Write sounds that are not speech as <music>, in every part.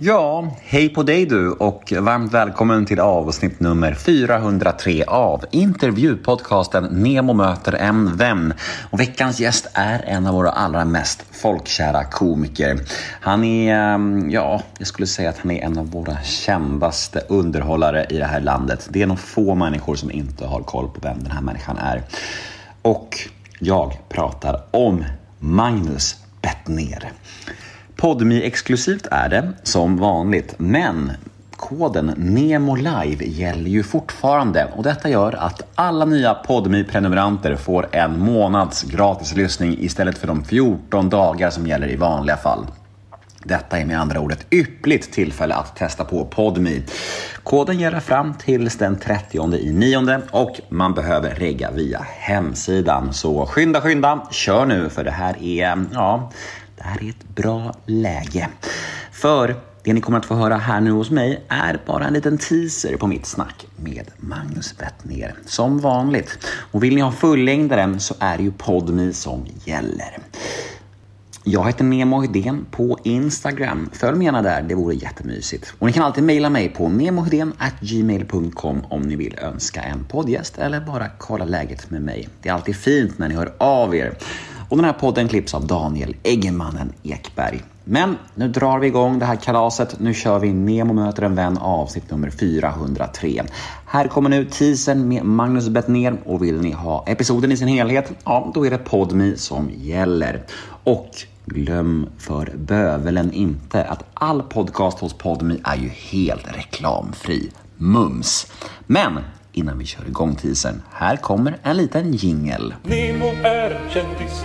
Ja, hej på dig du och varmt välkommen till avsnitt nummer 403 av intervjupodcasten Nemo möter en vän. Och veckans gäst är en av våra allra mest folkkära komiker. Han är, ehm, ja, jag skulle säga att han är en av våra kändaste underhållare i det här landet. Det är nog få människor som inte har koll på vem den här människan är. Och jag pratar om Magnus Bettner. Podmi exklusivt är det, som vanligt, men koden Nemo Live gäller ju fortfarande och detta gör att alla nya podmi prenumeranter får en månads gratis lyssning istället för de 14 dagar som gäller i vanliga fall. Detta är med andra ord ett yppligt tillfälle att testa på Podmi. Koden gäller fram till den 30 i nionde och man behöver regga via hemsidan. Så skynda, skynda, kör nu för det här är, ja, det här är ett bra läge. För det ni kommer att få höra här nu hos mig är bara en liten teaser på mitt snack med Magnus Bettner. Som vanligt. Och vill ni ha fullängdaren så är det ju Podmi som gäller. Jag heter Nemo Hedén på Instagram. Följ mig gärna där, det vore jättemysigt. Och ni kan alltid mejla mig på gmail.com om ni vill önska en poddgäst eller bara kolla läget med mig. Det är alltid fint när ni hör av er. Och den här podden klipps av Daniel Eggemannen Ekberg. Men nu drar vi igång det här kalaset. Nu kör vi Nemo möter en vän avsnitt nummer 403. Här kommer nu teasern med Magnus Bettner och vill ni ha episoden i sin helhet, ja då är det Podmi som gäller. Och glöm för bövelen inte att all podcast hos Podmi är ju helt reklamfri. Mums! Men innan vi kör igång teasern, här kommer en liten jingel. Nemo är en kändis,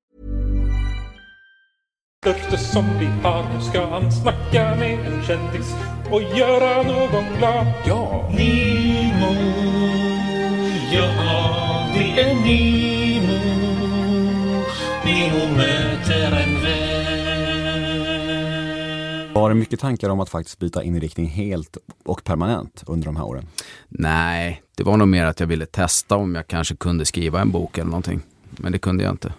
Största som vi har. Nu ska han snacka med en kändis och göra någon glad. Ja! Nemo, ja det är Nemo. Nemo möter en vän. Var det mycket tankar om att faktiskt byta inriktning helt och permanent under de här åren? Nej, det var nog mer att jag ville testa om jag kanske kunde skriva en bok eller någonting. Men det kunde jag inte.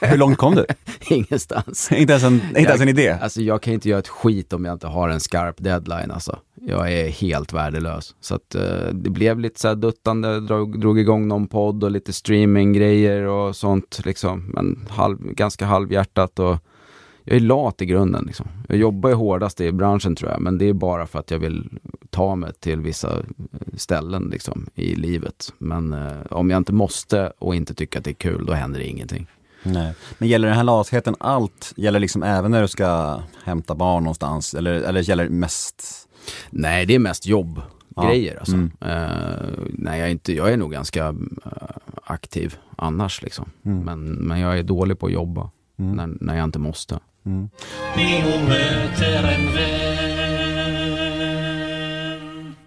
<laughs> Hur långt kom du? <laughs> Ingenstans. <laughs> inte ens en, inte ens en idé? Alltså jag kan inte göra ett skit om jag inte har en skarp deadline alltså. Jag är helt värdelös. Så att uh, det blev lite så här duttande, drog, drog igång någon podd och lite streaminggrejer och sånt liksom. Men halv, ganska halvhjärtat och jag är lat i grunden. Liksom. Jag jobbar ju hårdast i branschen tror jag, men det är bara för att jag vill ta mig till vissa ställen liksom, i livet. Men eh, om jag inte måste och inte tycker att det är kul, då händer det ingenting. Nej. Men gäller den här latheten allt? Gäller liksom även när du ska hämta barn någonstans? Eller, eller gäller det mest? Nej, det är mest jobb grejer. Alltså. Mm. Uh, nej, jag är, inte, jag är nog ganska uh, aktiv annars. Liksom. Mm. Men, men jag är dålig på att jobba när, när jag inte måste. Vän.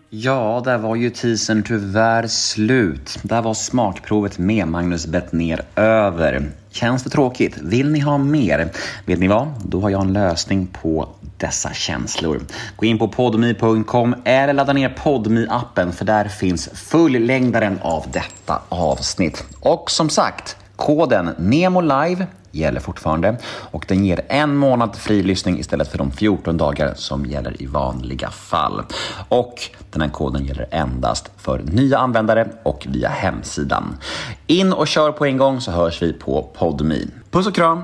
Ja, där var ju teasern tyvärr slut. Där var smakprovet med Magnus Bettner över. Känns det tråkigt? Vill ni ha mer? Vet ni vad? Då har jag en lösning på dessa känslor. Gå in på podmi.com eller ladda ner podmi appen för där finns fullängdaren av detta avsnitt. Och som sagt, koden NEMO LIVE gäller fortfarande och den ger en månad fri lyssning istället för de 14 dagar som gäller i vanliga fall. Och den här koden gäller endast för nya användare och via hemsidan. In och kör på en gång så hörs vi på PodMe. Puss och kram!